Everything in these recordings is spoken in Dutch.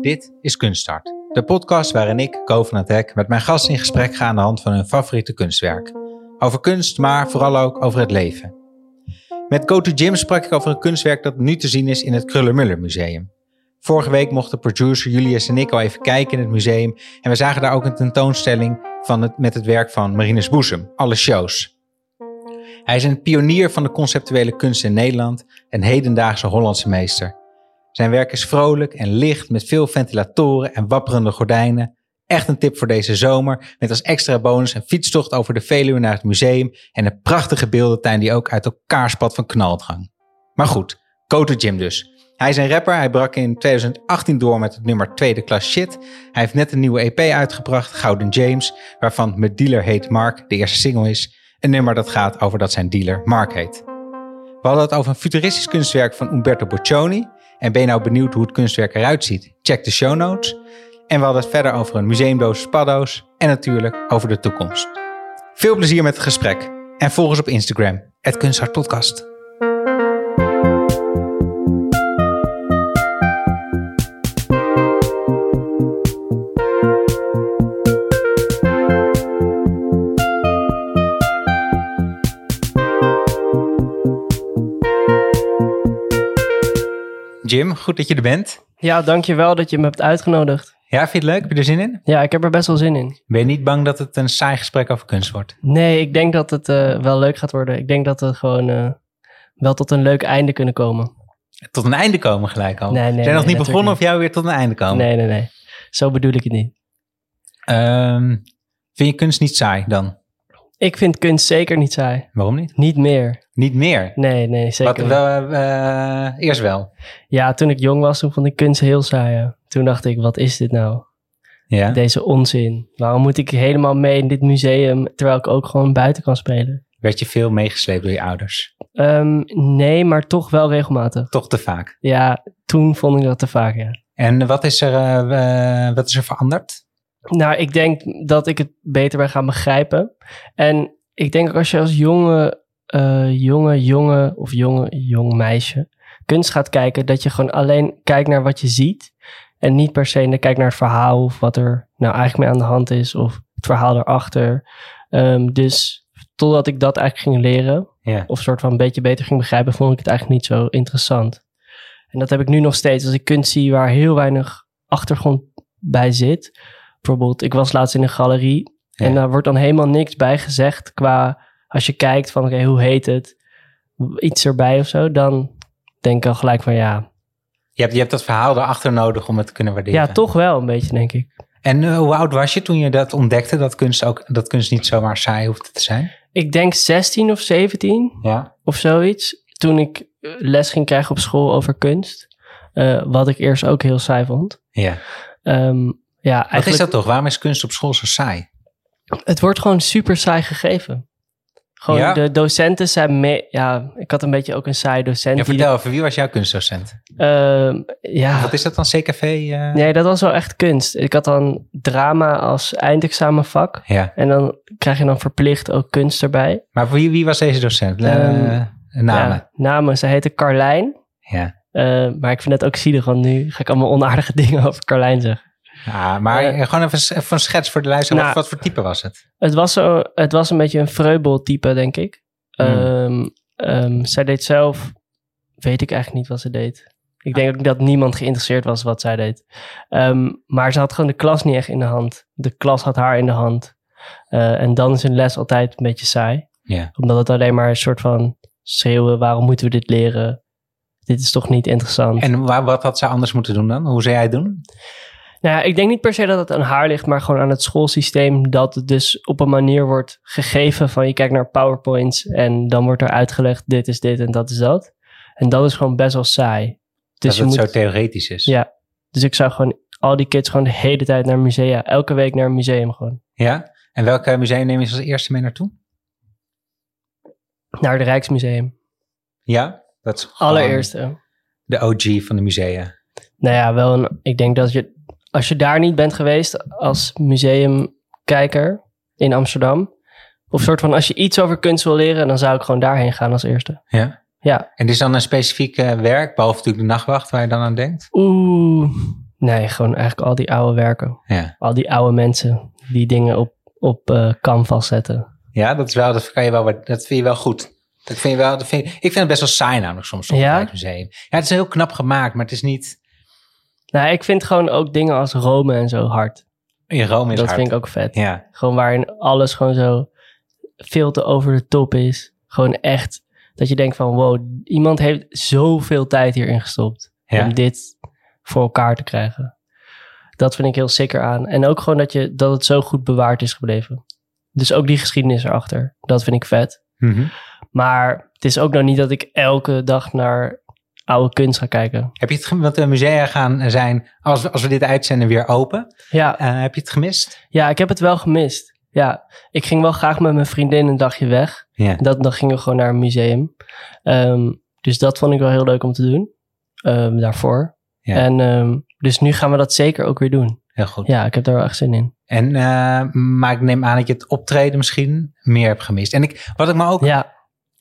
Dit is Kunststart, de podcast waarin ik, Ko van het Hek, met mijn gasten in gesprek ga aan de hand van hun favoriete kunstwerk. Over kunst, maar vooral ook over het leven. Met Go to Jim sprak ik over een kunstwerk dat nu te zien is in het Krullenmuller Museum. Vorige week mochten producer Julius en ik al even kijken in het museum en we zagen daar ook een tentoonstelling van het, met het werk van Marinus Boezem, alle shows. Hij is een pionier van de conceptuele kunst in Nederland en hedendaagse Hollandse meester. Zijn werk is vrolijk en licht met veel ventilatoren en wapperende gordijnen. Echt een tip voor deze zomer, met als extra bonus een fietstocht over de Veluwe naar het museum en een prachtige beeldentuin die ook uit elkaar spat van knaldrang. Maar goed, Koto Jim dus. Hij is een rapper, hij brak in 2018 door met het nummer Tweede Klas Shit. Hij heeft net een nieuwe EP uitgebracht, Gouden James, waarvan Mijn Dealer Heet Mark de eerste single is. Een nummer dat gaat over dat zijn dealer Mark heet. We hadden het over een futuristisch kunstwerk van Umberto Boccioni. En ben je nou benieuwd hoe het kunstwerk eruit ziet? Check de show notes. En we hadden het verder over een museumdoos paddo's en natuurlijk over de toekomst. Veel plezier met het gesprek en volg ons op Instagram, het Kunsthartpodcast. Jim, goed dat je er bent. Ja, dankjewel dat je me hebt uitgenodigd. Ja, vind je het leuk? Heb je er zin in? Ja, ik heb er best wel zin in. Ben je niet bang dat het een saai gesprek over kunst wordt? Nee, ik denk dat het uh, wel leuk gaat worden. Ik denk dat we gewoon uh, wel tot een leuk einde kunnen komen. Tot een einde komen gelijk al? Nee, nee, Zijn nee, nog niet begonnen niet. of jou weer tot een einde komen? Nee, nee, nee. Zo bedoel ik het niet. Ehm, vind je kunst niet saai dan? Ik vind kunst zeker niet saai. Waarom niet? Niet meer. Niet meer? Nee, nee, zeker Wat, niet. wel, eh, eerst wel. Ja, toen ik jong was, toen vond ik kunst heel saai. ja. Toen dacht ik, wat is dit nou? Ja. Deze onzin. Waarom moet ik helemaal mee in dit museum, terwijl ik ook gewoon buiten kan spelen? Werd je veel meegesleept door je ouders? Ehm, nee, maar toch wel regelmatig. Toch te vaak. Ja, toen vond ik dat te vaak, ja. En wat is er, eh, eh, wat is er veranderd? Nou, ik denk dat ik het beter ben gaan begrijpen. En ik denk ook als je als jonge, eh, jonge, jonge of jonge, jong meisje kunst gaat kijken, dat je gewoon alleen kijkt naar wat je ziet. En niet per se kijkt naar het verhaal of wat er nou eigenlijk mee aan de hand is of het verhaal erachter. Ehm, dus totdat ik dat eigenlijk ging leren, of soort van een beetje beter ging begrijpen, vond ik het eigenlijk niet zo interessant. En dat heb ik nu nog steeds. Als ik kunst zie waar heel weinig achtergrond bij zit. Bijvoorbeeld, ik was laatst in een galerie Ja. en daar wordt dan helemaal niks bij gezegd qua als je kijkt van oké, hoe heet het? Iets erbij of zo, dan denk ik al gelijk van ja. Je hebt, je hebt dat verhaal erachter nodig om het te kunnen waarderen. Ja, toch wel een beetje, denk ik. En eh, hoe oud was je toen je dat ontdekte, dat kunst, ook, dat kunst niet zomaar saai hoeft te zijn? Ik denk 16 of 17 Ja. of zoiets. Toen ik eh, les ging krijgen op school over kunst. eh, wat ik eerst ook heel saai vond. ja. Ehm, ja, Wat is dat toch? Waarom is kunst op school zo saai? het wordt gewoon super saai gegeven. Gewoon Ja? de docenten zijn mee... Ja, ik had een beetje ook een saai docent. Ja, vertel even, wie was jouw kunstdocent? Ehm, ja, Wat is dat dan, CKV? eh? nee, dat was wel echt kunst. Ik had dan drama als eindexamenvak. Ja, En dan krijg je dan verplicht ook kunst erbij. maar wie, wie was deze docent? Ehm, namen. Ja, namen. Ze heette Carlijn. Ja. Maar ik vind het ook zielig, want nu ga ik allemaal onaardige dingen over Carlijn zeggen. Ja, maar Eh, gewoon even, even een schets voor de luisteraar. nou, wat, voor type was het? Het was, zo, het was een beetje een vreubel-type, denk ik. Ehm, zij deed zelf, weet ik eigenlijk niet wat ze deed. Ik denk ook dat niemand geïnteresseerd was wat zij deed. Ehm, maar ze had gewoon de klas niet echt in de hand. De klas had haar in de hand. Eh, en dan is een les altijd een beetje saai. Omdat het alleen maar een soort van schreeuwen, waarom moeten we dit leren? Dit is toch niet interessant. En wat had ze anders moeten doen dan? Hoe zou jij het doen? Nou ja, ik denk niet per se dat het aan haar ligt, maar gewoon aan het schoolsysteem. Dat het dus op een manier wordt gegeven van je kijkt naar PowerPoints en dan wordt er uitgelegd dit is dit en dat is dat. En dat is gewoon best wel saai. Dus dat het moet, zo theoretisch is. ja, dus ik zou gewoon al die kids gewoon de hele tijd naar musea, elke week naar een museum gewoon. Ja? En welke museum neem je als eerste mee naartoe? Naar het Rijksmuseum. Ja? Dat is Allereerste. De OG van de musea. Nou ja, wel een, ik denk dat je, als je daar niet bent geweest als museumkijker in Amsterdam, of soort van als je iets over kunst wil leren, dan zou ik gewoon daarheen gaan als eerste. Ja? Ja. En is dan een specifiek werk, behalve natuurlijk de nachtwacht, waar je dan aan denkt? Oeh, Nee, gewoon eigenlijk al die oude werken. Ja. Al die oude mensen die dingen op, op eh, canvas zetten. Ja, dat is wel, dat kan je wel, dat vind je wel goed. Dat vind je wel, dat vind je- ik vind het best wel saai namelijk soms, Ja? bij het museum. Ja, het is heel knap gemaakt, maar het is niet Nou, ik vind gewoon ook dingen als Rome en zo hard. in Rome is dat hard. vind ik ook vet. Ja, Gewoon waarin alles gewoon zo veel te over de top is. Gewoon echt dat je denkt van wow, iemand heeft zoveel tijd hierin gestopt. ja. Om dit voor elkaar te krijgen. Dat vind ik heel sicker aan. En ook gewoon dat, je, dat het zo goed bewaard is gebleven. Dus ook die geschiedenis erachter. Dat vind ik vet. Mhm. Maar het is ook nog niet dat ik elke dag naar oude kunst ga kijken. Heb je het, gem- want de musea gaan zijn, als we, als we dit uitzenden, weer open. Ja, Eh, heb je het gemist? ja, ik heb het wel gemist. Ja, ik ging wel graag met mijn vriendin een dagje weg. Ja. Dat, dan gingen we gewoon naar een museum. Ehm, dus dat vond ik wel heel leuk om te doen. ehm, daarvoor. Ja. En ehm, dus nu gaan we dat zeker ook weer doen. Heel goed. Ja, ik heb daar wel echt zin in. En, eh, maar ik neem aan dat je het optreden misschien meer hebt gemist. En ik, wat ik me ook Ja,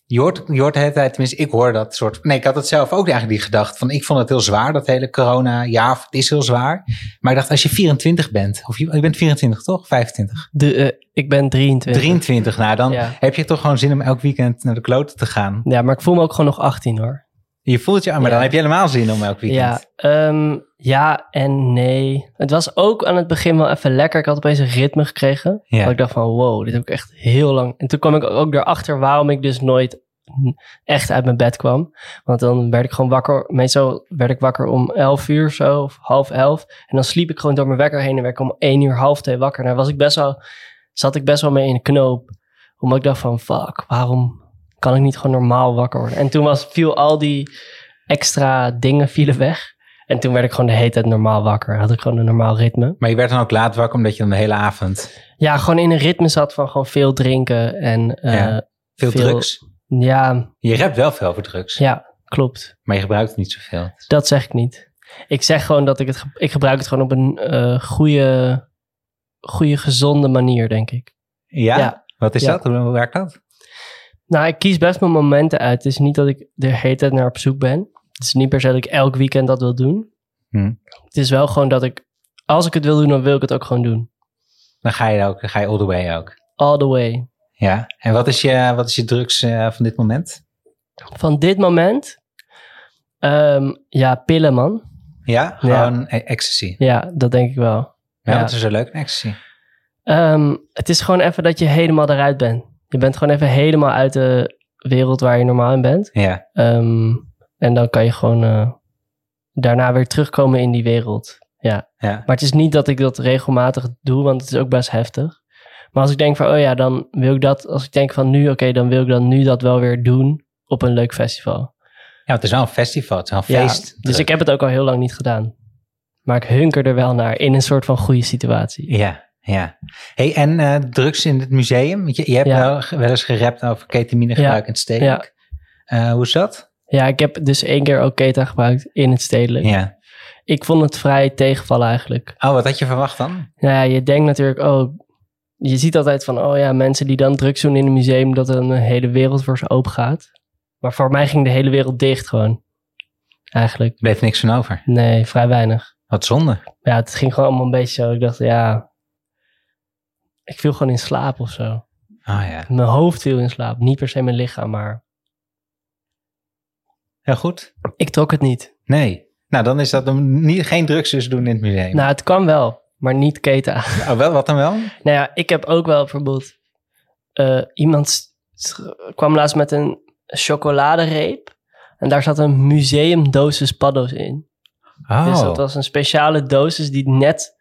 Je hoort, je hoort de hele tijd, tenminste ik hoor dat soort... Nee, ik had het zelf ook eigenlijk die gedacht van... Ik vond het heel zwaar, dat hele corona jaar. Het is heel zwaar. Maar ik dacht, als je 24 bent... Of je, je bent 24 toch? 25? de, eh, ik ben 23. 23, nou dan Ja. heb je toch gewoon zin om elk weekend naar de kloten te gaan. Ja, maar ik voel me ook gewoon nog 18 hoor. Je voelt je, maar Ja. dan heb je helemaal zin om elk weekend. Ja, ehm, ja en nee. Het was ook aan het begin wel even lekker. Ik had opeens een ritme gekregen. Ja. Dat ik dacht van wow, dit heb ik echt heel lang. En toen kwam ik ook erachter waarom ik dus nooit echt uit mijn bed kwam. Want dan werd ik gewoon wakker. Meestal werd ik wakker om 11 uur zo, of half elf. En dan sliep ik gewoon door mijn wekker heen en werd ik om 1 uur, half twee wakker. En daar was ik best wel, zat ik best wel mee in de knoop. Omdat ik dacht van fuck, waarom kan ik niet gewoon normaal wakker worden? En toen was, viel al die extra dingen vielen weg. En toen werd ik gewoon de hele tijd normaal wakker. Had ik gewoon een normaal ritme. Maar je werd dan ook laat wakker omdat je dan de hele avond... Ja, gewoon in een ritme zat van gewoon veel drinken. En eh, Ja. ja. Veel, Veel- drugs. Ja, Je rept wel veel voor drugs. klopt. Maar je gebruikt het niet zoveel. Dat zeg ik niet. Ik zeg gewoon dat ik het... Ik gebruik het gewoon op een eh goede, goede, gezonde manier, denk ik. Ja? Ja. Wat is Ja. dat? Hoe, hoe werkt dat? Nou, ik kies best mijn momenten uit. Het is niet dat ik de hele tijd naar op zoek ben. Het is niet per se dat ik elk weekend dat wil doen. Hm. Het is wel gewoon dat ik... Als ik het wil doen, dan wil ik het ook gewoon doen. Dan ga je ook, dan ga je all the way ook. All the way. Ja. En wat is je, wat is je drugs eh, van dit moment? Van dit moment... ehm, ja, pillen, man. Ja, Ja. gewoon e- ecstasy. Ja, dat denk ik wel. Ja, Ja. wat is zo leuk aan ecstasy? Ehm, het is gewoon even dat je helemaal eruit bent. Je bent gewoon even helemaal uit de wereld waar je normaal in bent. Ja, Ehm, en dan kan je gewoon eh, daarna weer terugkomen in die wereld. Ja. ja. Maar het is niet dat ik dat regelmatig doe, want het is ook best heftig. Maar als ik denk van, oh ja, dan wil ik dat. Als ik denk van nu, oké, dan wil ik dan nu dat wel weer doen op een leuk festival. Ja, het is wel een festival, het is wel een Ja, feest. dus ik heb het ook al heel lang niet gedaan. Maar ik hunker er wel naar in een soort van goede situatie. Ja, ja. Hey, en eh, drugs in het museum? Je, je hebt Ja. wel, wel eens gerept over ketaminegebruik in het stedelijk. Eh, hoe is dat? Ja, ik heb dus één keer ook keta gebruikt in het stedelijk. Ja. Ik vond het vrij tegenvallen eigenlijk. Oh, wat had je verwacht dan? Nou ja, je denkt natuurlijk, oh, je ziet altijd van, oh ja, mensen die dan drugs doen in een museum, dat er een hele wereld voor ze open gaat. Maar voor mij ging de hele wereld dicht gewoon. Eigenlijk. Er bleef niks van over. Nee, vrij weinig. Wat zonde. Ja, het ging gewoon allemaal een beetje zo. Ik dacht, ja, ik viel gewoon in slaap of zo. Oh ja. Mijn hoofd viel in slaap. Niet per se mijn lichaam, maar Heel goed. ik trok het niet. Nee. Nou, dan is dat een, niet, geen drugs dus doen in het museum. Nou, het kwam wel, maar niet keta. Oh, wel, wat dan wel? Nou ja, ik heb ook wel bijvoorbeeld... eh, iemand kwam laatst met een chocoladereep. En daar zat een museumdosis paddo's in. Oh, Dus dat was een speciale dosis die net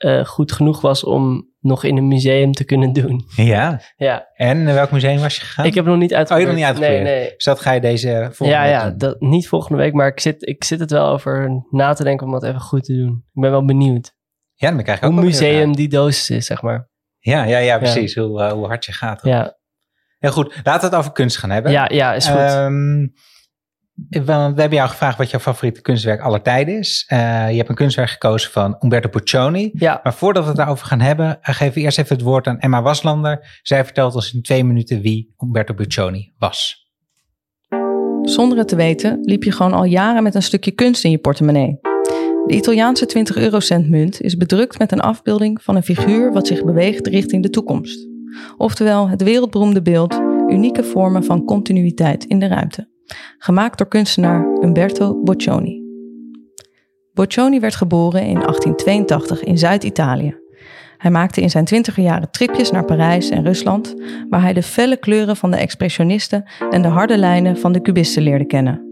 eh, goed genoeg was om nog in een museum te kunnen doen. ja. Ja, En naar welk museum was je gegaan? ik heb nog niet uitgeprobeerd. nog niet uitgeprobeerd. Nee, nee. Dus dat ga je deze volgende Ja, week ja dat, niet volgende week, maar ik zit, ik zit het wel over na te denken om dat even goed te doen. Ik ben wel benieuwd Ja, dan krijg ik ook hoe weer museum die dosis is, zeg maar. Ja, ja, ja, precies. Hoe, eh, hoe hard je gaat. Ja, Heel goed. Laten we het over kunst gaan hebben. ja, ja is goed. Ehm, we hebben jou gevraagd wat jouw favoriete kunstwerk aller tijden is. Eh, je hebt een kunstwerk gekozen van Umberto Puccioni. ja, Maar voordat we het daarover gaan hebben, eh, geven we eerst even het woord aan Emma Waslander. Zij vertelt ons in twee minuten wie Umberto Puccioni was. Zonder het te weten liep je gewoon al jaren met een stukje kunst in je portemonnee. De Italiaanse 20 eurocent munt is bedrukt met een afbeelding van een figuur wat zich beweegt richting de toekomst. Oftewel het wereldberoemde beeld unieke vormen van continuïteit in de ruimte. Gemaakt door kunstenaar Umberto Boccioni. Boccioni werd geboren in 1882 in Zuid-Italië. Hij maakte in zijn twintiger jaren tripjes naar Parijs en Rusland, waar hij de felle kleuren van de expressionisten en de harde lijnen van de cubisten leerde kennen.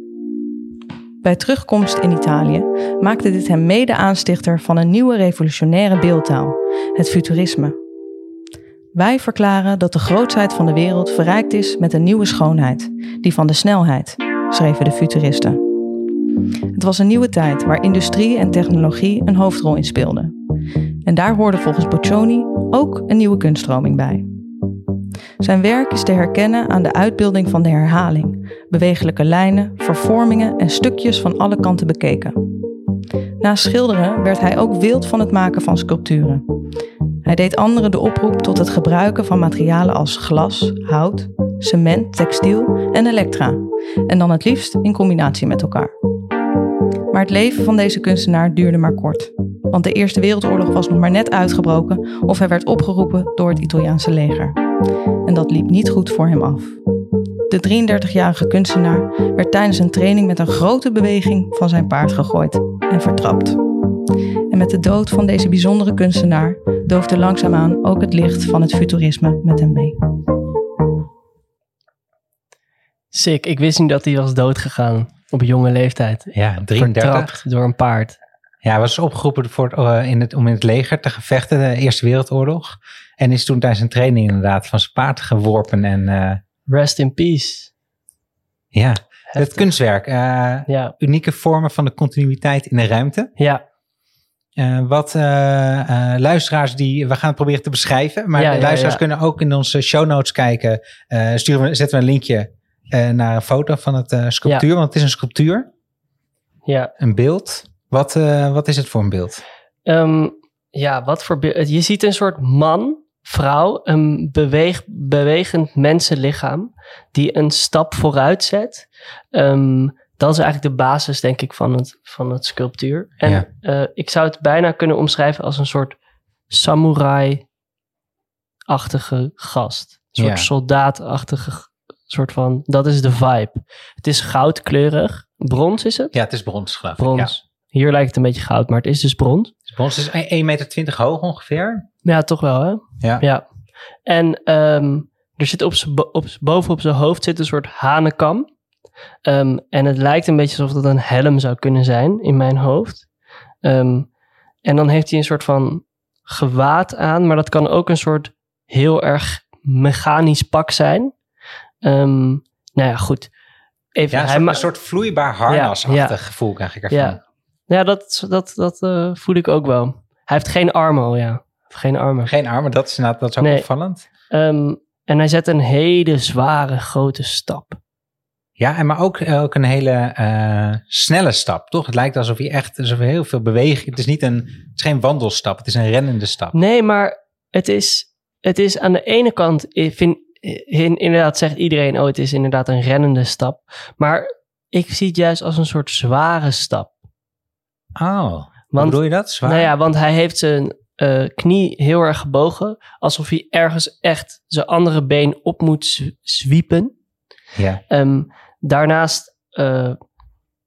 Bij terugkomst in Italië maakte dit hem mede aanstichter van een nieuwe revolutionaire beeldtaal, het futurisme. Wij verklaren dat de grootheid van de wereld verrijkt is met een nieuwe schoonheid, die van de snelheid, schreven de futuristen. Het was een nieuwe tijd waar industrie en technologie een hoofdrol in speelden. En daar hoorde volgens Boccioni ook een nieuwe kunststroming bij. Zijn werk is te herkennen aan de uitbeelding van de herhaling, bewegelijke lijnen, vervormingen en stukjes van alle kanten bekeken. Na schilderen werd hij ook wild van het maken van sculpturen. Hij deed anderen de oproep tot het gebruiken van materialen als glas, hout, cement, textiel en elektra, en dan het liefst in combinatie met elkaar. Maar het leven van deze kunstenaar duurde maar kort, want de Eerste Wereldoorlog was nog maar net uitgebroken of hij werd opgeroepen door het Italiaanse leger. En dat liep niet goed voor hem af. De 33-jarige kunstenaar werd tijdens een training met een grote beweging van zijn paard gegooid en vertrapt. En met de dood van deze bijzondere kunstenaar doofde langzaamaan ook het licht van het futurisme met hem mee. Sick, ik wist niet dat hij was doodgegaan op jonge leeftijd. Ja, 33. Vertrapt door een paard. Ja, hij was opgeroepen voor het, uh, in het, om in het leger te gevechten, de Eerste Wereldoorlog. En is toen tijdens een training inderdaad van zijn paard geworpen. En, uh, Rest in peace. Ja, Heftig. het kunstwerk. Uh, ja. Unieke vormen van de continuïteit in de ruimte. Ja. wat luisteraars die, we gaan het proberen te beschrijven. Maar ja, de luisteraars ja, kunnen ook in onze show notes kijken. sturen we, zetten we een linkje naar een foto van het sculptuur. Want het is een sculptuur. Ja. Een beeld. Wat, wat is het voor een beeld? Um, ja, wat voor beeld? Je ziet een soort man, vrouw, een beweeg, bewegend mensenlichaam die een stap vooruit zet. Um, dat is eigenlijk de basis, denk ik, van het, van het sculptuur. En ja. uh, ik zou het bijna kunnen omschrijven als een soort samurai-achtige gast. Een soort ja. soldaatachtige soort van. Dat is de vibe. Het is goudkleurig. Brons is het? Ja, het is brons, geloof ik. Brons. Hier lijkt het een beetje goud, maar het is dus brons. Brons is 1,20 meter hoog ongeveer. Ja, toch wel hè? Ja. ja. En um, er zit op op, boven op zijn hoofd zit een soort hanenkam. Um, en het lijkt een beetje alsof dat een helm zou kunnen zijn in mijn hoofd. Um, en dan heeft hij een soort van gewaad aan, maar dat kan ook een soort heel erg mechanisch pak zijn. nou ja, goed. Even, ja, een, soort, een soort vloeibaar harnasachtig ja, ja. gevoel krijg ik ervan. Ja, ja, dat, dat, dat uh, voel ik ook wel. Hij heeft geen armen al, ja. Geen armen. Geen armen, dat is, dat is ook nee. opvallend. Um, en hij zet een hele zware, grote stap. Ja, en maar ook, ook een hele uh, snelle stap, toch? Het lijkt alsof hij echt alsof heel veel beweging... Het is niet een, het is geen wandelstap, het is een rennende stap. Nee, maar het is, het is aan de ene kant, ik vind, inderdaad zegt iedereen, oh, het is inderdaad een rennende stap. Maar ik zie het juist als een soort zware stap. Oh, want, hoe bedoel je dat? Zwaar? Nou ja, want hij heeft zijn uh, knie heel erg gebogen. Alsof hij ergens echt zijn andere been op moet zwiepen. Ja. Um, daarnaast uh,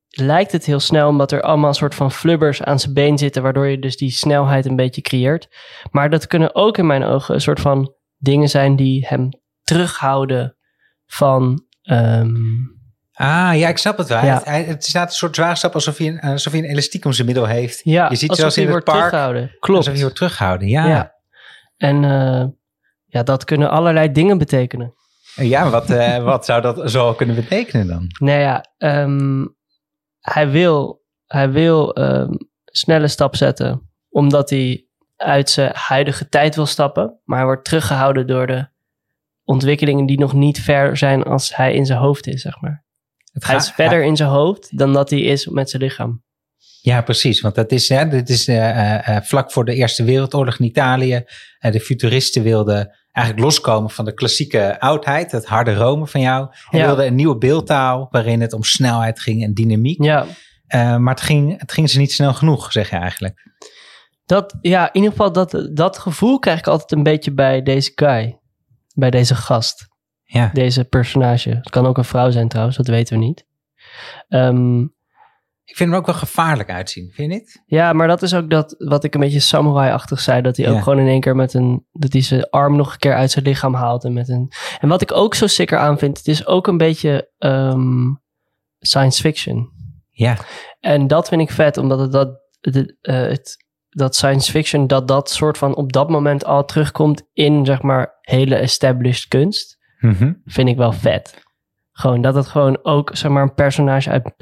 lijkt het heel snel, omdat er allemaal een soort van flubbers aan zijn been zitten, waardoor je dus die snelheid een beetje creëert. Maar dat kunnen ook in mijn ogen een soort van dingen zijn die hem terughouden van um, Ah, ja, ik snap het wel. Ja. Het, het staat een soort zwaarstap alsof hij, een, alsof hij een elastiek om zijn middel heeft. Ja, je ziet zelfs in het park. Terughouden. Klopt. Alsof hij wordt teruggehouden, ja. ja. En uh, ja, dat kunnen allerlei dingen betekenen. Ja, wat, uh, wat zou dat zo kunnen betekenen dan? Nou ja, um, hij wil, hij wil um, snelle stap zetten, omdat hij uit zijn huidige tijd wil stappen. Maar hij wordt teruggehouden door de ontwikkelingen die nog niet ver zijn als hij in zijn hoofd is, zeg maar. Het hij is verder in zijn hoofd dan dat hij is met zijn lichaam. Ja, precies. Want dat is, hè, dit is uh, uh, vlak voor de Eerste Wereldoorlog in Italië. Uh, de futuristen wilden eigenlijk loskomen van de klassieke oudheid, het harde Rome van jou. En ja. wilden een nieuwe beeldtaal waarin het om snelheid ging en dynamiek. Ja. Eh, maar het ging, het ging ze niet snel genoeg, zeg je eigenlijk. Dat, ja, in ieder geval dat, dat gevoel krijg ik altijd een beetje bij deze guy. Bij deze gast. Ja. Deze personage. Het kan ook een vrouw zijn trouwens, dat weten we niet. Ehm, Ik vind hem ook wel gevaarlijk uitzien, vind je niet? ja, maar dat is ook dat wat ik een beetje samurai-achtig zei. Dat hij ook gewoon in één keer met een... Dat hij zijn arm nog een keer uit zijn lichaam haalt. En, met een, en wat ik ook zo sicker aan vind. Het is ook een beetje ehm, science fiction. Ja. En dat vind ik vet, omdat het dat, het, eh, het, dat science fiction, dat dat soort van op dat moment al terugkomt in, zeg maar, hele established kunst, Mhm. vind ik wel vet. Gewoon dat het gewoon ook, zeg maar, een personage uit,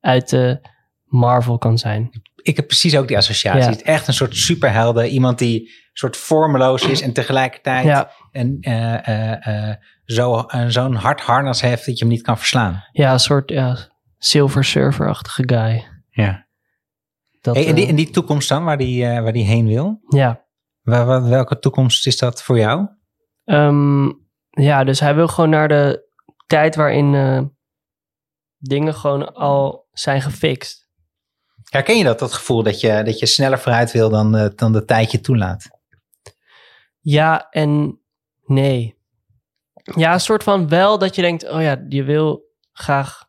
uit de Marvel kan zijn. Ik heb precies ook die associatie. Ja. Het is echt een soort superhelden. Iemand die een soort vormeloos is en tegelijkertijd Ja, een, eh, eh, eh, zo, een- zo'n hard harnas heeft dat je hem niet kan verslaan. ja een soort ja, Silver Surfer-achtige guy. Ja. Dat, Hey, en, die, en die toekomst dan, waar die, waar die heen wil? ja. Waar, welke toekomst is dat voor jou? Ehm, ja, dus hij wil gewoon naar de tijd waarin eh, dingen gewoon al zijn gefixt. Herken je dat, dat gevoel dat je, dat je sneller vooruit wil dan, eh, dan de tijd je toelaat? Ja en nee. Ja, een soort van wel dat je denkt, oh ja, je wil graag.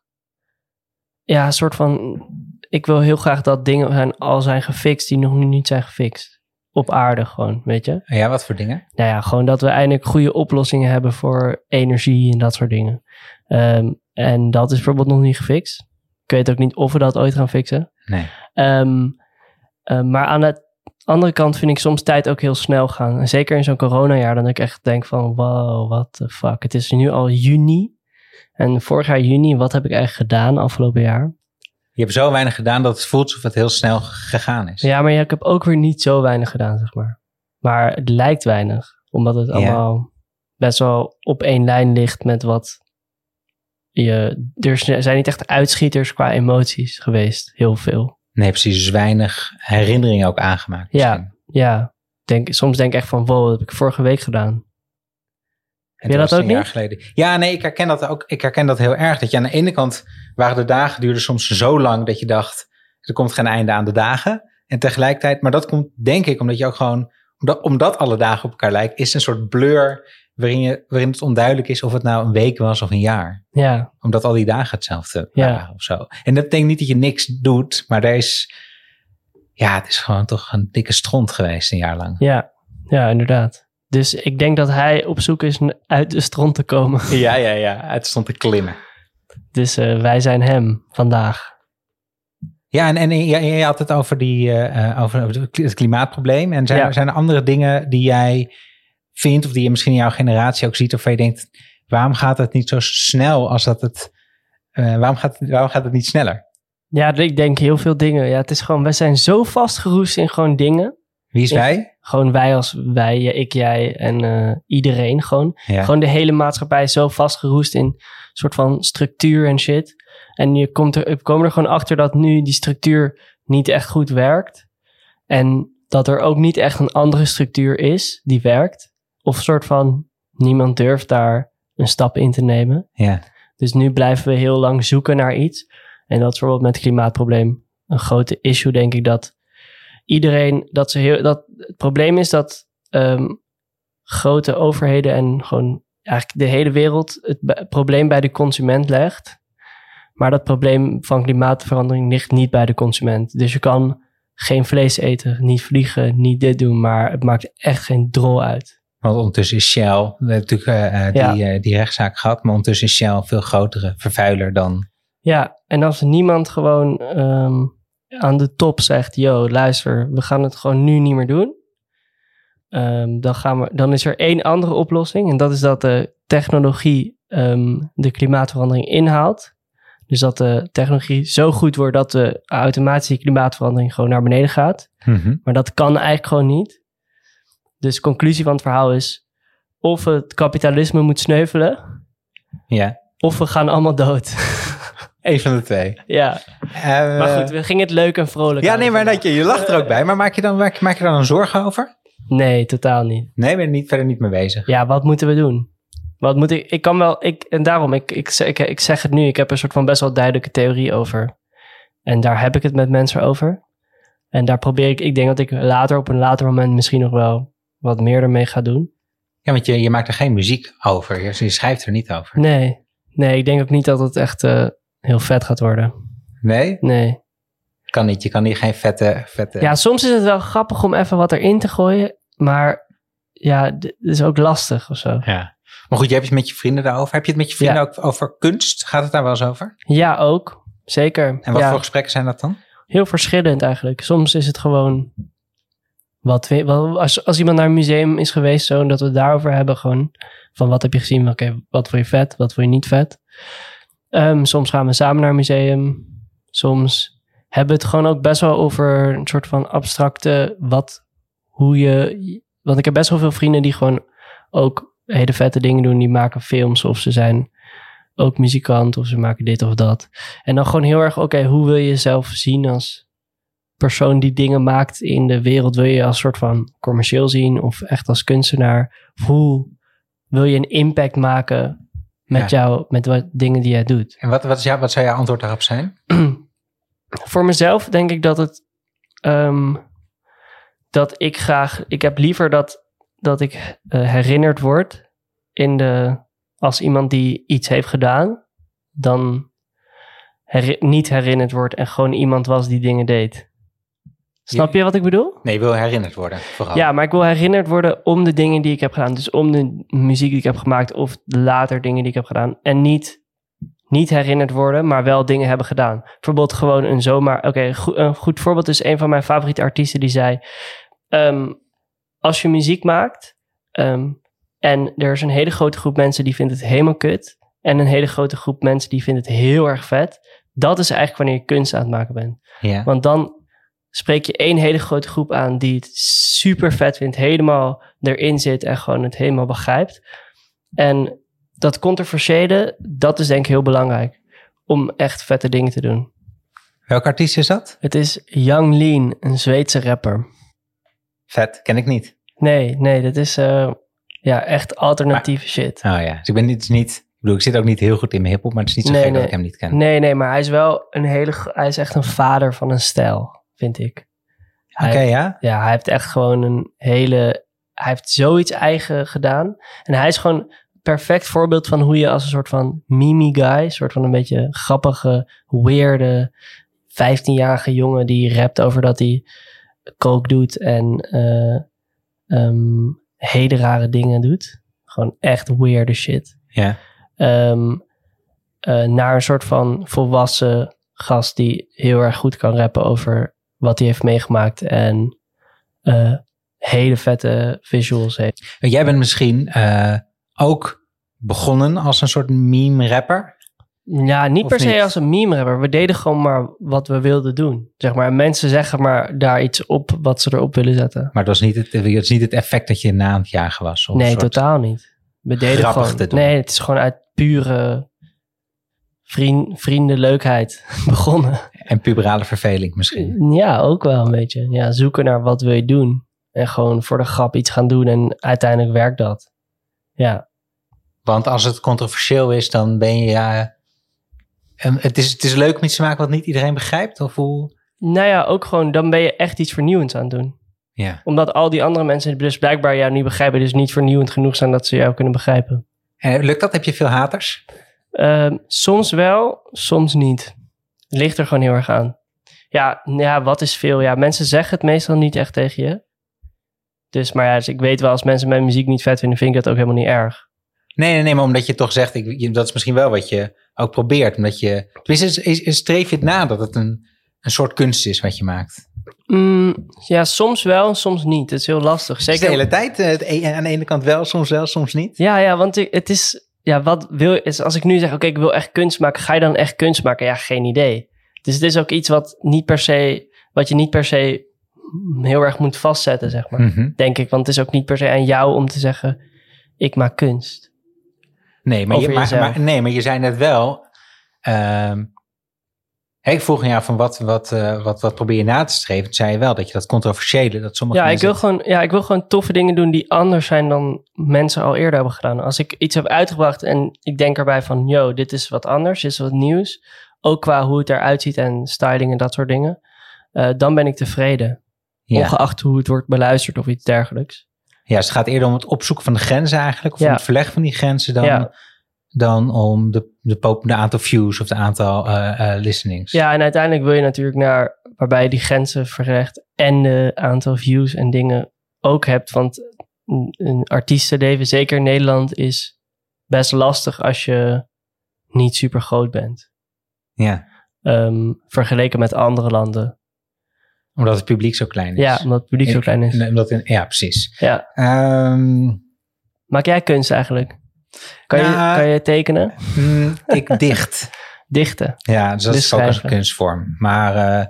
Ja, een soort van. Ik wil heel graag dat dingen zijn, al zijn gefixt die nog nu niet zijn gefixt. Op aarde gewoon, weet je? Ja, wat voor dingen? Nou ja, gewoon dat we eindelijk goede oplossingen hebben voor energie en dat soort dingen. Ehm, en dat is bijvoorbeeld nog niet gefixt. Ik weet ook niet of we dat ooit gaan fixen. Nee. Ehm, eh, maar aan de andere kant vind ik soms tijd ook heel snel gaan. En zeker in zo'n coronajaar, dan ik echt denk van wow, what the fuck. Het is nu al juni. En vorig jaar juni, wat heb ik eigenlijk gedaan afgelopen jaar? Je hebt zo weinig gedaan dat het voelt alsof het heel snel gegaan is. Ja, maar ja, ik heb ook weer niet zo weinig gedaan, zeg maar. Maar het lijkt weinig, omdat het Ja. allemaal best wel op één lijn ligt met wat je... Er zijn niet echt uitschieters qua emoties geweest, heel veel. Nee, precies. Dus weinig herinneringen ook aangemaakt. Ja. misschien. Ja, denk, soms denk ik echt van, wow, dat heb ik vorige week gedaan. En je dat ook een jaar niet? geleden. Ja, nee, ik herken dat ook. Ik herken dat heel erg. Dat je aan de ene kant waren de dagen duurden soms zo lang dat je dacht, er komt geen einde aan de dagen. En tegelijkertijd, maar dat komt denk ik omdat je ook gewoon, omdat, omdat alle dagen op elkaar lijken, is een soort blur waarin, je, waarin het onduidelijk is of het nou een week was of een jaar. Ja, Omdat al die dagen hetzelfde Ja. waren of zo. En dat betekent niet dat je niks doet, maar er is, ja, het is gewoon toch een dikke stront geweest een jaar lang. ja, ja, inderdaad. Dus ik denk dat hij op zoek is uit de stront te komen. Ja, ja, ja. Het stond te klimmen. Dus eh, wij zijn hem vandaag. Ja, en, en je, je had het over, die, eh, eh, over het klimaatprobleem. En zijn, Ja. er, zijn er andere dingen die jij vindt, of die je misschien in jouw generatie ook ziet, of je denkt, waarom gaat het niet zo snel als dat het. eh, waarom, gaat, waarom gaat het niet sneller? Ja, ik denk heel veel dingen. Ja, het is gewoon, wij zijn zo vastgeroest in gewoon dingen. Wie is wij? Gewoon wij als wij, ik, jij en eh, iedereen gewoon. Ja. Gewoon de hele maatschappij is zo vastgeroest in een soort van structuur en shit. En je komt er, we komen er gewoon achter dat nu die structuur niet echt goed werkt. En dat er ook niet echt een andere structuur is die werkt. Of een soort van niemand durft daar een stap in te nemen. ja. Dus nu blijven we heel lang zoeken naar iets. En dat is bijvoorbeeld met het klimaatprobleem een grote issue, denk ik. Dat iedereen, dat ze heel, dat het probleem is dat ehm, grote overheden en gewoon eigenlijk de hele wereld het probleem bij de consument legt. Maar dat probleem van klimaatverandering ligt niet bij de consument. Dus je kan geen vlees eten, niet vliegen, niet dit doen, maar het maakt echt geen drol uit. Want ondertussen is Shell, we hebben natuurlijk eh, eh, die, eh, die rechtszaak gehad, maar ondertussen is Shell een veel grotere vervuiler dan. Ja, en als niemand gewoon ehm, aan de top zegt: Yo, luister, we gaan het gewoon nu niet meer doen. ehm, dan, gaan we, dan is er één andere oplossing. En dat is dat de technologie ehm, de klimaatverandering inhaalt. Dus dat de technologie zo goed wordt dat de automatische klimaatverandering gewoon naar beneden gaat. Maar dat kan eigenlijk gewoon niet. Dus de conclusie van het verhaal is: of het kapitalisme moet sneuvelen, Ja, of we gaan allemaal dood. een van de twee. ja. Eh, Maar goed, we gingen het leuk en vrolijk Ja, nee, maar dat je, je lacht er ook bij. Maar maak je dan, maak, maak je dan zorgen over? Nee, totaal niet. Nee, ben je niet, verder niet mee bezig. Ja, wat moeten we doen? Wat moet ik... Ik kan wel... Ik, en daarom, ik, ik, zeg- ik, ik zeg het nu. Ik heb een soort van best wel duidelijke theorie over En daar heb ik het met mensen over. En daar probeer ik, ik denk dat ik later op een later moment misschien nog wel wat meer ermee ga doen. Ja, want je, je maakt er geen muziek over. Je, je schrijft er niet over. Nee, nee, ik denk ook niet dat het echt eh, heel vet gaat worden. Nee? Nee. Kan niet. Je kan hier geen vette... vette... Ja, soms is het wel grappig om even wat erin te gooien, maar ja, dit is ook lastig of zo. Ja. Maar goed, je hebt het met je vrienden daarover. Heb je het met je vrienden Ja. ook over kunst? Gaat het daar wel eens over? Ja, ook. Zeker. En wat ja. voor gesprekken zijn dat dan? Heel verschillend eigenlijk. Soms is het gewoon. Wat we, wel, als, als iemand naar een museum is geweest, zo, en dat we het daarover hebben, gewoon van wat heb je gezien? Oké, wat vond je vet, wat vond je niet vet? Ehm, soms gaan we samen naar een museum. Soms hebben we het gewoon ook best wel over een soort van abstracte, wat, hoe je. Want ik heb best wel veel vrienden die gewoon ook hele vette dingen doen. Die maken films of ze zijn ook muzikant of ze maken dit of dat. En dan gewoon heel erg, oké, hoe wil je jezelf zien als persoon die dingen maakt in de wereld? Wil je als soort van commercieel zien of echt als kunstenaar? Hoe wil je een impact maken met jou, met wat dingen die jij doet? En wat, wat, is jou, wat zou jouw antwoord daarop zijn? Voor mezelf denk ik dat het, ehm, dat ik graag, ik heb liever dat, dat ik eh, herinnerd word in de, als iemand die iets heeft gedaan, dan niet herinnerd wordt en gewoon iemand was die dingen deed. Snap je wat ik bedoel? Nee, je wil herinnerd worden, vooral. Ja, maar ik wil herinnerd worden om de dingen die ik heb gedaan. Dus om de muziek die ik heb gemaakt of later dingen die ik heb gedaan. En niet, niet herinnerd worden, maar wel dingen hebben gedaan. Bijvoorbeeld gewoon een zomaar... Oké, go- een goed voorbeeld is een van mijn favoriete artiesten die zei... ehm, als je muziek maakt ehm, en er is een hele grote groep mensen die vindt het helemaal kut... en een hele grote groep mensen die vindt het heel erg vet... dat is eigenlijk wanneer je kunst aan het maken bent. Ja. Want dan spreek je één hele grote groep aan die het super vet vindt, helemaal erin zit en gewoon het helemaal begrijpt. En dat controversiële, dat is denk ik heel belangrijk om echt vette dingen te doen. Welke artiest is dat? Het is Young Lean, een Zweedse rapper. Vet, ken ik niet. Nee, nee, dat is eh, ja, echt alternatieve shit. Oh ja, dus ik ben niet, niet... Ik bedoel, ik zit ook niet heel goed in mijn hiphop, maar het is niet zo Nee, gek dat ik hem niet ken. Nee, nee, maar hij is wel een hele, hij is echt een vader van een stijl, vind ik. Oké, ja? Ja, hij heeft echt gewoon een hele. Hij heeft zoiets eigen gedaan. En hij is gewoon perfect voorbeeld van hoe je als een soort van mimi guy, een soort van een beetje grappige, weirde 15-jarige jongen die rapt over dat hij coke doet en eh, ehm, hele rare dingen doet. Gewoon echt weirde shit. Ja. Ehm, eh, naar een soort van volwassen gast die heel erg goed kan rappen over wat hij heeft meegemaakt en eh, hele vette visuals heeft. Jij bent misschien eh, ook begonnen als een soort meme-rapper. Ja, niet per se niet? als een meme rapper. We deden gewoon maar wat we wilden doen. Zeg maar, mensen zeggen maar daar iets op wat ze erop willen zetten. Maar het was niet het, het, is niet het effect dat je na aan het jagen was. Of nee, totaal niet. We deden gewoon. te doen. Nee, het is gewoon uit pure vriend, vriendenleukheid begonnen. En puberale verveling misschien. Ja, ook wel een beetje. Ja, zoeken naar wat wil je doen. En gewoon voor de grap iets gaan doen en uiteindelijk werkt dat. Ja, Want als het controversieel is, dan ben je ja... en het, is, het is leuk om iets te maken wat niet iedereen begrijpt? Of hoe? nou ja, ook gewoon dan ben je echt iets vernieuwends aan het doen. Ja. Omdat al die andere mensen dus blijkbaar jou niet begrijpen, dus niet vernieuwend genoeg zijn dat ze jou kunnen begrijpen. En lukt dat? Heb je veel haters? Ehm, soms wel, soms niet. Ligt er gewoon heel erg aan. Ja, nou ja, wat is veel? Ja, mensen zeggen het meestal niet echt tegen je. Dus, maar ja, dus ik weet wel, als mensen mijn muziek niet vet vinden, vind ik dat ook helemaal niet erg. Nee, nee, nee, maar omdat je toch zegt, ik, dat is misschien wel wat je ook probeert. Omdat je, tenminste, is, is, streef je het na dat het een, een soort kunst is wat je maakt. Mm, ja, soms wel, soms niet. Het is heel lastig. Dus Zeker de hele tijd, eh, het e- aan de ene kant wel, soms wel, soms niet. Ja, ja, want het is, ja, wat wil is als ik nu zeg, oké, ik wil echt kunst maken, ga je dan echt kunst maken? Ja, geen idee. Dus het is ook iets wat niet per se, wat je niet per se heel erg moet vastzetten, zeg maar. Mhm. Denk ik, want het is ook niet per se aan jou om te zeggen, ik maak kunst. Nee, maar je, maar, maar- nee, maar je zei net wel. ehm, ik vroeg jou van wat, wat, eh, wat, wat probeer je na te streven? Toen zei je wel dat je dat controversiële, dat sommige Ja ik, wil gewoon, ja, ik wil gewoon toffe dingen doen die anders zijn dan mensen al eerder hebben gedaan. Als ik iets heb uitgebracht en ik denk erbij van, yo, dit is wat anders, dit is wat nieuws. ook qua hoe het eruit ziet en styling en dat soort dingen, eh, dan ben ik tevreden. Ja. Ongeacht hoe het wordt beluisterd of iets dergelijks. ja, dus het gaat eerder om het opzoeken van de grenzen eigenlijk. Of Ja. om het verleggen van die grenzen dan, Ja. Dan om de, de, de aantal views of de aantal eh, eh, listenings. Ja, en uiteindelijk wil je natuurlijk naar waarbij je die grenzen verlegt en de aantal views en dingen ook hebt. Want een, een artiestenleven, zeker in Nederland, is best lastig als je niet super groot bent. Ja, Ehm, vergeleken met andere landen. omdat het publiek zo klein is. Ja, omdat het publiek zo klein is. Nee, omdat in- ja, precies. Ja. Ehm, Maak jij kunst eigenlijk? Kan, je, Nou, kan je tekenen? mm, ik dicht. Dichten? Ja, dus dat Dus is ook als een kunstvorm. Maar eh,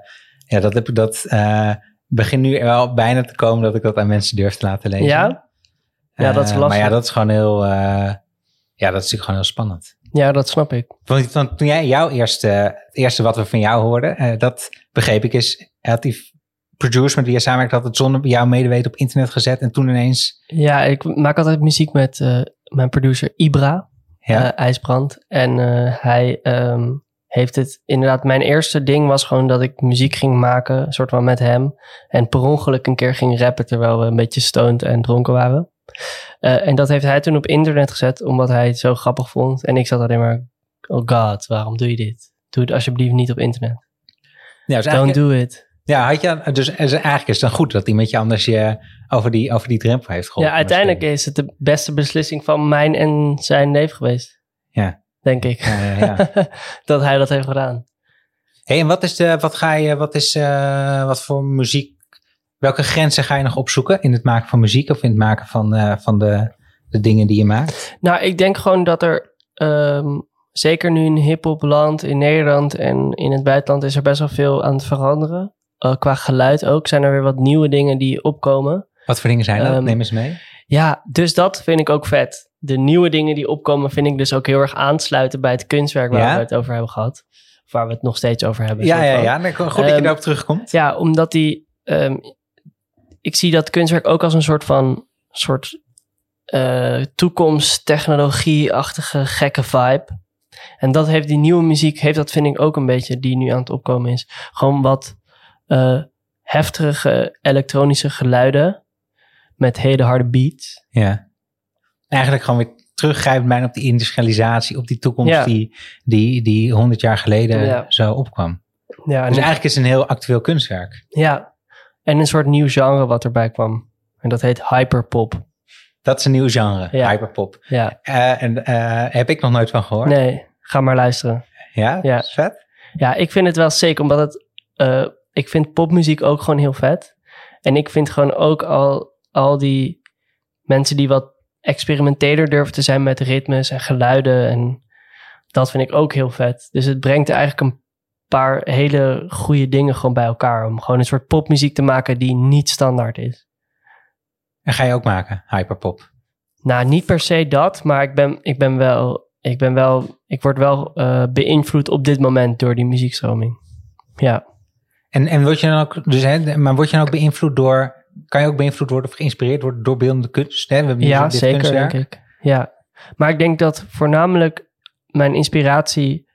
ja, dat heb ik dat eh begin nu wel bijna te komen dat ik dat aan mensen durf te laten lezen. Ja? Ja, dat is Eh, lastig. Maar ja, dat is gewoon heel, ja, dat is natuurlijk gewoon heel spannend. Ja, dat snap ik. Want, want toen jij jouw eerste, het eerste wat we van jou hoorden, dat begreep ik is, had die producer met wie je samenwerkt, had het zonder jouw medeweten op internet gezet en toen ineens, Ja, ik maak altijd muziek met mijn producer Ibra. ja, eh, IJsbrand. En eh, hij ehm, heeft het inderdaad. Mijn eerste ding was gewoon dat ik muziek ging maken, soort van met hem. En per ongeluk een keer ging rappen terwijl we een beetje stoned en dronken waren. Eh, en dat heeft hij toen op internet gezet, omdat hij het zo grappig vond. En ik zat alleen maar, oh god, waarom doe je dit? Doe het alsjeblieft niet op internet. ja, dus Don't do it. Ja, had je, dus, eigenlijk is het dan goed dat iemand je anders je over die, over die drempel heeft geholpen. Ja, uiteindelijk is het de beste beslissing van mijn en zijn leven geweest. Ja. Denk ik. Ja, ja, ja. dat hij dat heeft gedaan. Hey, en wat is de, wat ga je, wat is, eh, wat voor muziek, welke grenzen ga je nog opzoeken in het maken van muziek of in het maken van, eh, van de, de dingen die je maakt? Nou, ik denk gewoon dat er, ehm, zeker nu in hip-hop land, in Nederland en in het buitenland, is er best wel veel aan het veranderen. Eh, qua geluid ook zijn er weer wat nieuwe dingen die opkomen. Wat voor dingen zijn dat? Ehm, Neem eens mee. Ja, dus dat vind ik ook vet. De nieuwe dingen die opkomen vind ik dus ook heel erg aansluiten bij het kunstwerk waar Ja? we het over hebben gehad. Of waar we het nog steeds over hebben. Ja, ja, ja. Nee, Goed dat je Ehm, daarop terugkomt. Ja, omdat die. ehm, ik zie dat kunstwerk ook als een soort van. soort eh toekomst, technologie-achtige gekke vibe. En dat heeft die nieuwe muziek, heeft dat vind ik ook een beetje, die nu aan het opkomen is. Gewoon wat eh, heftige elektronische geluiden met hele harde beats. Ja. Eigenlijk gewoon weer teruggrijpen bijna op die industrialisatie, op die toekomst Ja. die, die, die 100 jaar geleden Ja. zo opkwam. Ja, Dus eigenlijk is het een heel actueel kunstwerk. ja, en een soort nieuw genre wat erbij kwam. En dat heet hyperpop. Dat is een nieuw genre, Ja. hyperpop. Ja, Eh, en eh, heb ik nog nooit van gehoord. nee, ga maar luisteren. Ja? Ja. Vet? Ja, ik vind het wel zeker, omdat het. Ik vind popmuziek ook gewoon heel vet. En ik vind gewoon ook al, al die mensen die wat experimenteler durven te zijn met ritmes en geluiden. En dat vind ik ook heel vet. Dus het brengt eigenlijk een paar hele goede dingen gewoon bij elkaar. Om gewoon een soort popmuziek te maken die niet standaard is. En ga je ook maken, hyperpop? Nou, niet per se dat, maar ik ben, ik ben wel. Ik ben wel. Ik word wel eh, beïnvloed op dit moment door die muziekstroming. Ja. En, en word je dan ook, dus, hè, maar word je dan ook beïnvloed door, kan je ook beïnvloed worden of geïnspireerd worden door beeldende kunst? Hè? We hebben Ja, dit zeker, kunstwerk. denk ik. Ja, maar ik denk dat voornamelijk mijn inspiratie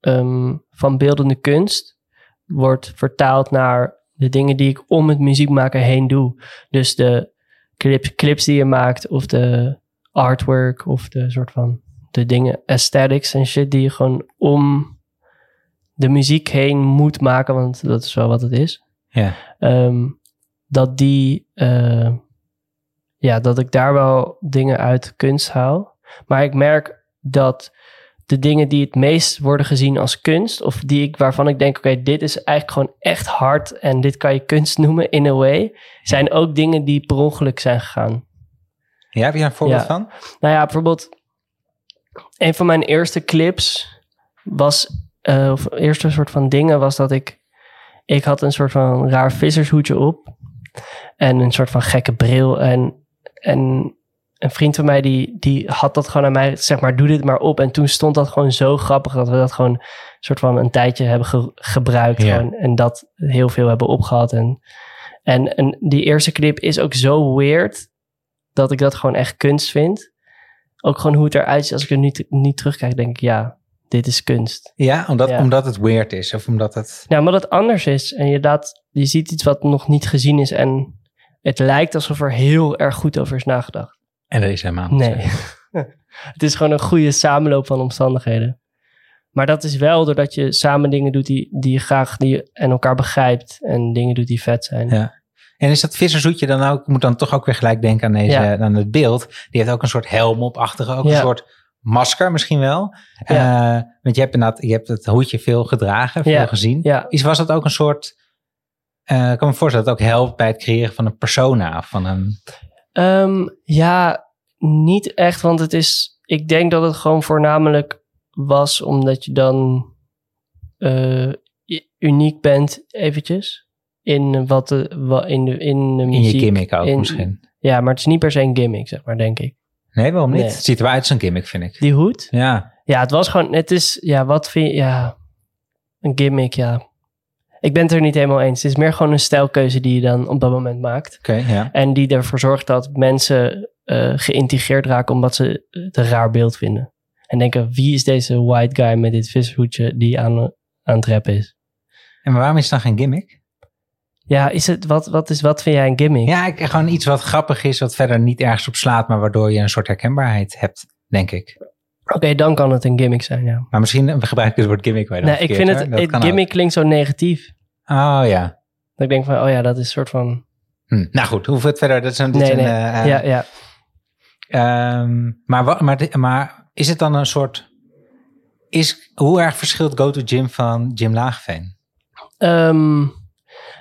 ehm, van beeldende kunst wordt vertaald naar de dingen die ik om het muziek maken heen doe. Dus de clips, clips die je maakt, of de artwork, of de soort van de dingen, aesthetics en shit die je gewoon om de muziek heen moet maken, want dat is wel wat het is Ja. ehm, dat die, eh, ja, dat ik daar wel dingen uit kunst haal. Maar ik merk dat de dingen die het meest worden gezien als kunst, of die ik, waarvan ik denk, oké, dit is eigenlijk gewoon echt hard en dit kan je kunst noemen in a way, zijn ook dingen die per ongeluk zijn gegaan. Ja, heb je daar een voorbeeld Ja. van? Nou ja, bijvoorbeeld, een van mijn eerste clips was, eh, of eerste soort van dingen was dat ik, ik had een soort van raar vissershoedje op en een soort van gekke bril en, en een vriend van mij die, die had dat gewoon aan mij, zeg maar, doe dit maar op. En toen stond dat gewoon zo grappig dat we dat gewoon een soort van een tijdje hebben ge- gebruikt Ja. gewoon, en dat heel veel hebben opgehad. En, en, en die eerste clip is ook zo weird dat ik dat gewoon echt kunst vind. Ook gewoon hoe het eruit ziet. Als ik er nu, t- nu terugkijk, denk ik, ja, dit is kunst. Ja, omdat, Ja. omdat het weird is of omdat het... Nou, omdat het anders is. En je, laat, je ziet iets wat nog niet gezien is. En het lijkt alsof er heel erg goed over is nagedacht. En er is helemaal niet Nee. het is gewoon een goede samenloop van omstandigheden. Maar dat is wel doordat je samen dingen doet die, die je graag die je, en elkaar begrijpt. En dingen doet die vet zijn. Ja. En is dat visserzoetje dan ook, ik moet dan toch ook weer gelijk denken aan, deze, Ja. aan het beeld. Die heeft ook een soort helm op achter, ook een Ja. soort masker misschien wel. Ja. Eh, want je hebt, inderdaad, je hebt het hoedje veel gedragen, veel Ja. gezien. Ja, Is, was dat ook een soort, eh, ik kan me voorstellen dat het ook helpt bij het creëren van een persona van een... Ehm, ja, niet echt, want het is. Ik denk dat het gewoon voornamelijk was omdat je dan eh, uniek bent, eventjes. In wat de, in de, in de In muziek. je gimmick ook in- misschien. Ja, maar het is niet per se een gimmick, zeg maar, denk ik. Nee, waarom niet? Nee. Het ziet eruit als een gimmick, vind ik. Die hoed? Ja, Ja, het was gewoon. Het is. Ja, wat vind je. Ja, een gimmick, ja. Ik ben het er niet helemaal eens. Het is meer gewoon een stijlkeuze die je dan op dat moment maakt. oké, ja. En die ervoor zorgt dat mensen eh, geïntegreerd raken omdat ze het een raar beeld vinden. En denken, wie is deze white guy met dit vishoedje die aan, aan het rappen is? En waarom is het dan geen gimmick? Ja, is het, wat, wat, is, wat vind jij een gimmick? Ja, ik, gewoon iets wat grappig is, wat verder niet ergens op slaat, maar waardoor je een soort herkenbaarheid hebt, denk ik. Oké, dan kan het een gimmick zijn, ja. Maar misschien we gebruiken het woord gimmick bij Nee, ik vind het, het gimmick klinkt zo negatief. Oh ja. Dat ik denk van, oh ja, dat is een soort van... Hm. Nou goed, hoeven we het verder? Dat is een, dit Nee, een, nee. eh, ja, ja. ehm, maar, wa- maar, maar is het dan een soort... Is, hoe erg verschilt Go to Gym van Jim Laagveen? Ehm,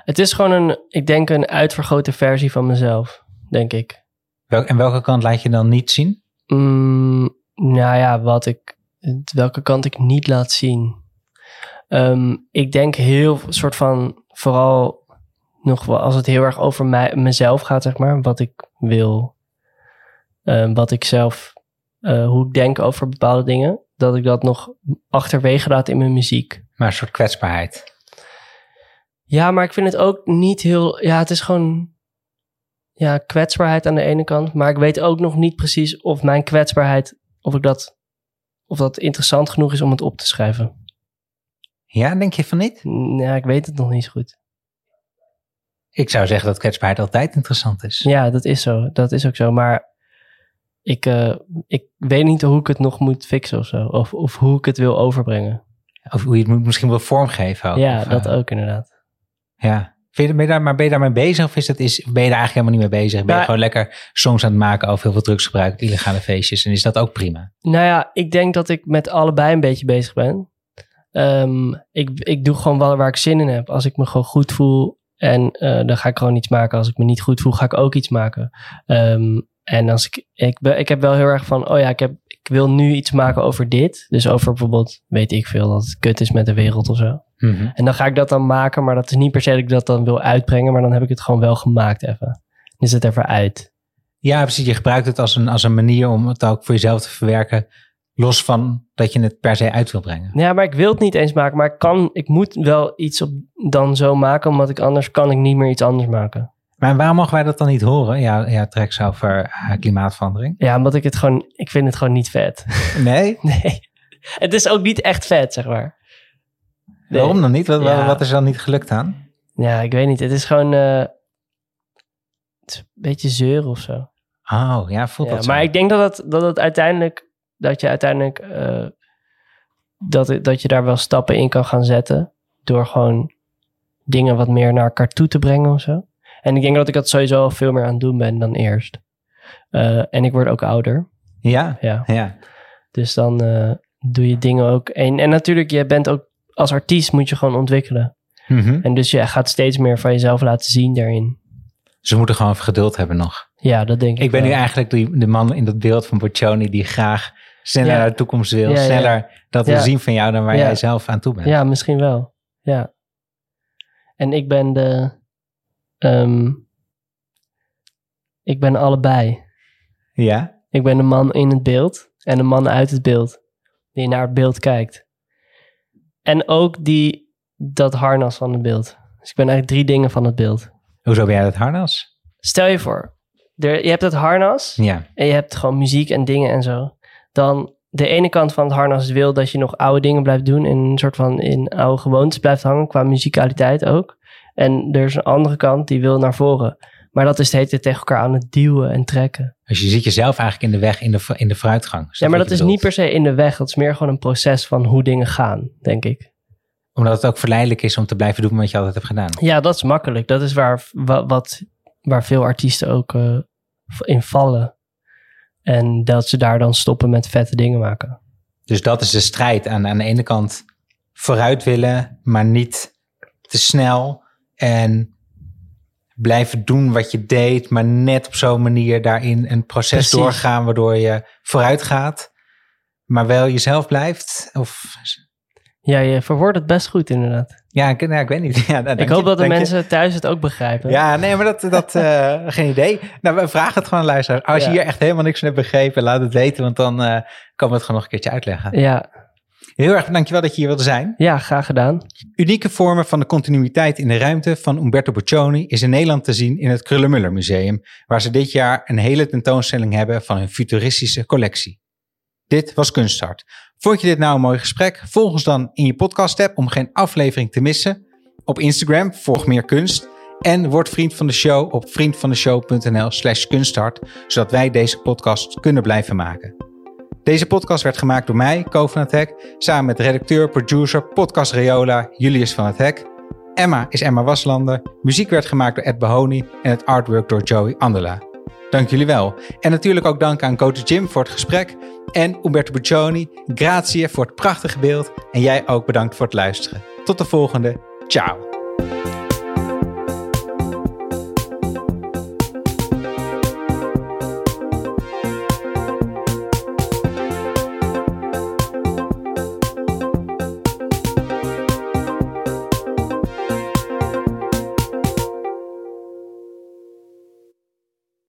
het is gewoon een, ik denk een uitvergrote versie van mezelf, denk ik. Wel, en welke kant laat je dan niet zien? Mm, nou ja, wat ik, welke kant ik niet laat zien. Ehm, ik denk heel soort van, vooral nog wel als het heel erg over mij, mezelf gaat, zeg maar, wat ik wil, ehm, wat ik zelf, eh, hoe ik denk over bepaalde dingen, dat ik dat nog achterwege laat in mijn muziek. Maar een soort kwetsbaarheid. Ja, maar ik vind het ook niet heel. Ja, het is gewoon. Ja, kwetsbaarheid aan de ene kant. Maar ik weet ook nog niet precies of mijn kwetsbaarheid. Of ik dat. Of dat interessant genoeg is om het op te schrijven. Ja, denk je van niet? Ja, ik weet het nog niet zo goed. Ik zou zeggen dat kwetsbaarheid altijd interessant is. Ja, dat is zo. Dat is ook zo. Maar ik, eh, ik weet niet hoe ik het nog moet fixen of zo. Of, of hoe ik het wil overbrengen. Of hoe je het moet misschien wel vormgeven ook. ja, Of, dat eh, ook inderdaad. Ja. Vind je, ben, je daar, maar ben je daarmee bezig of is dat, is, ben je daar eigenlijk helemaal niet mee bezig? Ben je Nou, gewoon lekker songs aan het maken over heel veel drugsgebruik, illegale feestjes en is dat ook prima? Nou ja, ik denk dat ik met allebei een beetje bezig ben. Ehm, ik, ik doe gewoon wel waar ik zin in heb. Als ik me gewoon goed voel en eh, dan ga ik gewoon iets maken. Als ik me niet goed voel, ga ik ook iets maken. Ehm, en als ik, ik, ik heb wel heel erg van, oh ja, ik, heb, ik wil nu iets maken over dit. Dus over bijvoorbeeld, weet ik veel, dat het kut is met de wereld of zo. Mhm. En dan ga ik dat dan maken, maar dat is niet per se dat ik dat dan wil uitbrengen. Maar dan heb ik het gewoon wel gemaakt even. Dan is het even uit. Ja, precies. Je gebruikt het als een, als een manier om het ook voor jezelf te verwerken. Los van dat je het per se uit wil brengen. Ja, maar ik wil het niet eens maken. Maar ik, kan, ik moet wel iets op, dan zo maken, omdat ik anders kan ik niet meer iets anders maken. Maar waarom mogen wij dat dan niet horen? Ja, ja tracks over eh, klimaatverandering. Ja, omdat ik het gewoon, ik vind het gewoon niet vet. Nee? nee. Het is ook niet echt vet, zeg maar. Nee. Waarom dan niet? Wat, Ja. wat is dan niet gelukt aan? Ja, ik weet niet. Het is gewoon eh, het is een beetje zeuren of zo. Oh, ja, voelt Ja, dat zo. maar ik denk dat het, dat het uiteindelijk, dat je uiteindelijk, eh, dat, dat je daar wel stappen in kan gaan zetten. Door gewoon dingen wat meer naar elkaar toe te brengen of zo. En ik denk dat ik dat sowieso veel meer aan het doen ben dan eerst. Eh, en ik word ook ouder. Ja? Ja. Ja. Dus dan eh, doe je dingen ook. En, en natuurlijk, je bent ook als artiest moet je gewoon ontwikkelen. Mhm. En dus je gaat steeds meer van jezelf laten zien daarin. Ze moeten gewoon even geduld hebben nog. Ja, dat denk ik. Ik ben nu eigenlijk die, de man in dat beeld van Boccioni die graag sneller Ja. naar de toekomst wil. Ja, ja. sneller dat wil Ja. zien van jou dan waar jij zelf aan toe bent. Ja, misschien wel. Ja. En ik ben de. Ehm, ik ben allebei. Ja? Ik ben de man in het beeld en de man uit het beeld. Die naar het beeld kijkt. En ook die dat harnas van het beeld. Dus ik ben eigenlijk drie dingen van het beeld. Hoezo ben jij dat harnas? Stel je voor, er, je hebt het harnas Ja. en je hebt gewoon muziek en dingen en zo. Dan de ene kant van het harnas wil dat je nog oude dingen blijft doen en een soort van in oude gewoontes blijft hangen, qua muzikaliteit ook. En er is een andere kant die wil naar voren. Maar dat is de hele tijd tegen elkaar aan het duwen en trekken. Dus je ziet jezelf eigenlijk in de weg, in de, in de vooruitgang. Is Ja, maar dat is niet per se in de weg. Dat is meer gewoon een proces van hoe dingen gaan, denk ik. Omdat het ook verleidelijk is om te blijven doen wat je altijd hebt gedaan. Ja, dat is makkelijk. Dat is waar, wa- wat, waar veel artiesten ook eh, in vallen. En dat ze daar dan stoppen met vette dingen maken. Dus dat is de strijd. Aan, aan de ene kant vooruit willen, maar niet te snel. En blijven doen wat je deed, maar net op zo'n manier daarin een proces Precies. doorgaan waardoor je vooruit gaat. Maar wel jezelf blijft. Of Ja, je verwoordt het best goed inderdaad. ja, ik, nou, ik weet niet. Ja, nou, ik hoop je, dat de je. mensen thuis het ook begrijpen. Ja, nee, maar dat, dat eh, geen idee. Nou, we vragen het gewoon aan luisteraars. Als je hier echt helemaal niks van hebt begrepen, laat het weten, want dan eh kan we het gewoon nog een keertje uitleggen. ja, Heel erg dankjewel dat je hier wilde zijn. ja, graag gedaan. Unieke vormen van de continuïteit in de ruimte van Umberto Boccioni is in Nederland te zien in het Krullenmuller Museum, waar ze dit jaar een hele tentoonstelling hebben van hun futuristische collectie. Dit was Kunststart. Vond je dit nou een mooi gesprek? Volg ons dan in je podcast app om geen aflevering te missen. Op Instagram volg meer kunst en word vriend van de show op vriendvandeshow.nl slash kunststart, zodat wij deze podcast kunnen blijven maken. Deze podcast werd gemaakt door mij, Ko van het Hek, samen met redacteur, producer, podcast Reola, Julius van het Hek. Emma is Emma Waslander. Muziek werd gemaakt door Ed Bahoni en het artwork door Joey Andela. Dank jullie wel. En natuurlijk ook dank aan Coach Jim voor het gesprek en Umberto Boccioni, grazie voor het prachtige beeld en jij ook bedankt voor het luisteren. Tot de volgende. Ciao.